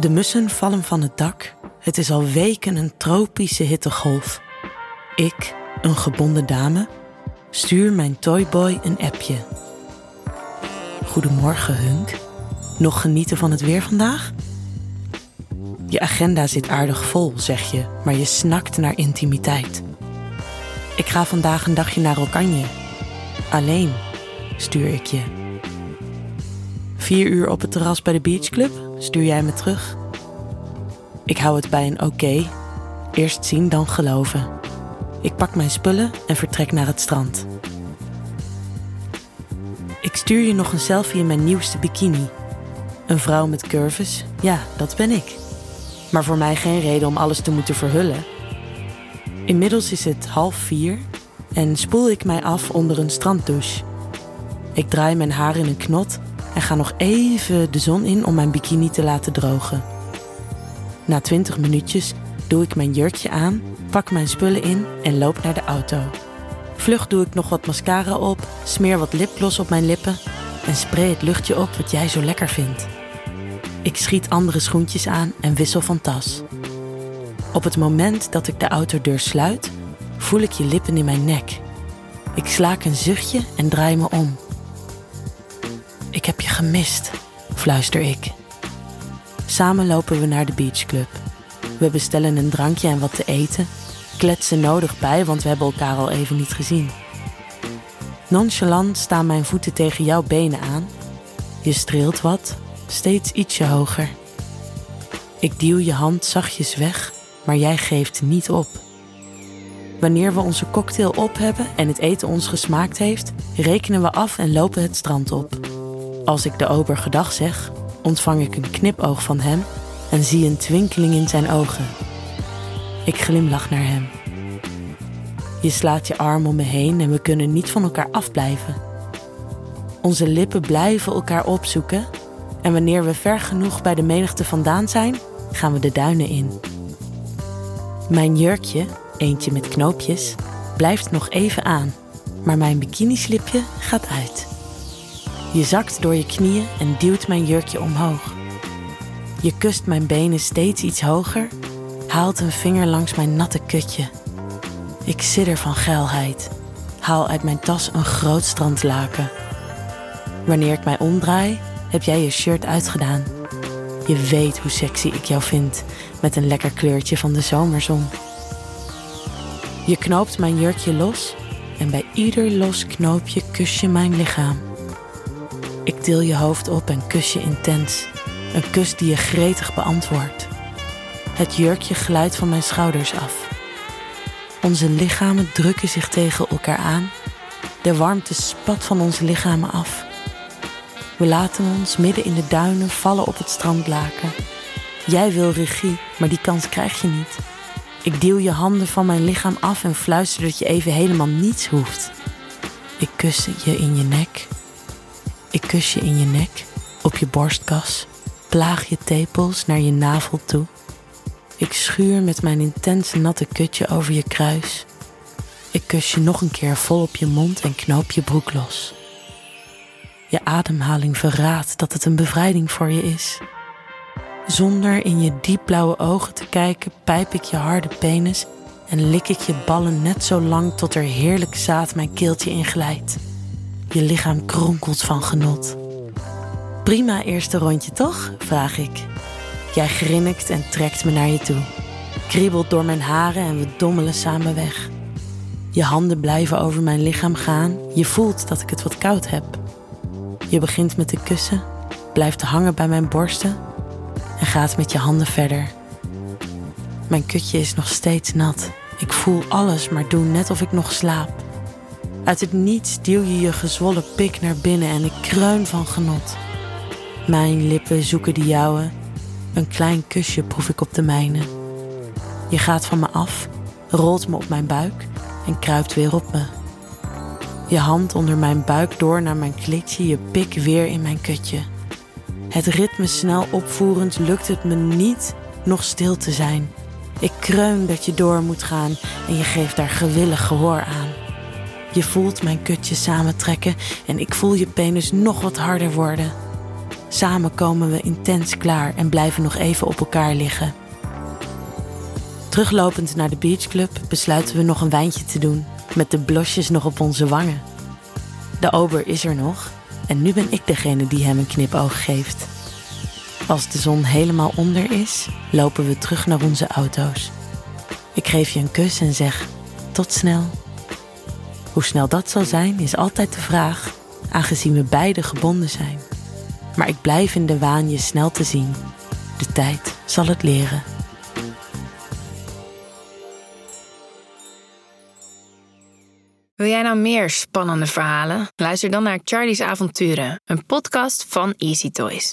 De mussen vallen van het dak. Het is al weken een tropische hittegolf. Ik, een gebonden dame, stuur mijn toyboy een appje. Goedemorgen, Hunk. Nog genieten van het weer vandaag? Je agenda zit aardig vol, zeg je, maar je snakt naar intimiteit. Ik ga vandaag een dagje naar Oranje. Alleen, stuur ik je. Vier uur op het terras bij de beachclub, stuur jij me terug. Ik hou het bij een oké. Eerst zien, dan geloven. Ik pak mijn spullen en vertrek naar het strand. Ik stuur je nog een selfie in mijn nieuwste bikini. Een vrouw met curves, ja, dat ben ik. Maar voor mij geen reden om alles te moeten verhullen. Inmiddels is het half vier en spoel ik mij af onder een stranddouche. Ik draai mijn haar in een knot en ga nog even de zon in om mijn bikini te laten drogen. Na twintig minuutjes doe ik mijn jurkje aan, pak mijn spullen in en loop naar de auto. Vlug doe ik nog wat mascara op, smeer wat lipgloss op mijn lippen en spray het luchtje op wat jij zo lekker vindt. Ik schiet andere schoentjes aan en wissel van tas. Op het moment dat ik de autodeur sluit, voel ik je lippen in mijn nek. Ik slaak een zuchtje en draai me om. Ik heb je gemist, fluister ik. Samen lopen we naar de beachclub. We bestellen een drankje en wat te eten, kletsen nodig bij, want we hebben elkaar al even niet gezien. Nonchalant staan mijn voeten tegen jouw benen aan. Je streelt wat, steeds ietsje hoger. Ik duw je hand zachtjes weg, maar jij geeft niet op. Wanneer we onze cocktail op hebben en het eten ons gesmaakt heeft, rekenen we af en lopen het strand op. Als ik de ober gedag zeg, ontvang ik een knipoog van hem en zie een twinkeling in zijn ogen. Ik glimlach naar hem. Je slaat je arm om me heen en we kunnen niet van elkaar afblijven. Onze lippen blijven elkaar opzoeken en wanneer we ver genoeg bij de menigte vandaan zijn, gaan we de duinen in. Mijn jurkje, eentje met knoopjes, blijft nog even aan, maar mijn bikinislipje gaat uit. Je zakt door je knieën en duwt mijn jurkje omhoog. Je kust mijn benen steeds iets hoger, haalt een vinger langs mijn natte kutje. Ik sidder van geilheid, haal uit mijn tas een groot strandlaken. Wanneer ik mij omdraai, heb jij je shirt uitgedaan. Je weet hoe sexy ik jou vind, met een lekker kleurtje van de zomerzon. Je knoopt mijn jurkje los en bij ieder los knoopje kus je mijn lichaam. Ik til je hoofd op en kus je intens. Een kus die je gretig beantwoordt. Het jurkje glijdt van mijn schouders af. Onze lichamen drukken zich tegen elkaar aan. De warmte spat van onze lichamen af. We laten ons midden in de duinen vallen op het strandlaken. Jij wil regie, maar die kans krijg je niet. Ik duw je handen van mijn lichaam af en fluister dat je even helemaal niets hoeft. Ik kus je in je nek. Ik kus je in je nek, op je borstkas, plaag je tepels naar je navel toe. Ik schuur met mijn intense natte kutje over je kruis. Ik kus je nog een keer vol op je mond en knoop je broek los. Je ademhaling verraadt dat het een bevrijding voor je is. Zonder in je diepblauwe ogen te kijken, pijp ik je harde penis en lik ik je ballen net zo lang tot er heerlijk zaad mijn keeltje inglijdt. Je lichaam kronkelt van genot. Prima eerste rondje toch? vraag ik. Jij grinnikt en trekt me naar je toe. Kriebelt door mijn haren en we dommelen samen weg. Je handen blijven over mijn lichaam gaan. Je voelt dat ik het wat koud heb. Je begint met te kussen, blijft hangen bij mijn borsten en gaat met je handen verder. Mijn kutje is nog steeds nat. Ik voel alles, maar doe net of ik nog slaap. Uit het niets duw je je gezwollen pik naar binnen en ik kreun van genot. Mijn lippen zoeken de jouwe. Een klein kusje proef ik op de mijne. Je gaat van me af, rolt me op mijn buik en kruipt weer op me. Je hand onder mijn buik door naar mijn klitje, je pik weer in mijn kutje. Het ritme snel opvoerend lukt het me niet nog stil te zijn. Ik kreun dat je door moet gaan en je geeft daar gewillig gehoor aan. Je voelt mijn kutje samentrekken en ik voel je penis nog wat harder worden. Samen komen we intens klaar en blijven nog even op elkaar liggen. Teruglopend naar de beachclub besluiten we nog een wijntje te doen, met de blosjes nog op onze wangen. De ober is er nog en nu ben ik degene die hem een knipoog geeft. Als de zon helemaal onder is, lopen we terug naar onze auto's. Ik geef je een kus en zeg: tot snel. Hoe snel dat zal zijn, is altijd de vraag, aangezien we beide gebonden zijn. Maar ik blijf in de waan je snel te zien. De tijd zal het leren. Wil jij nou meer spannende verhalen? Luister dan naar Charlie's Avonturen, een podcast van Easy Toys.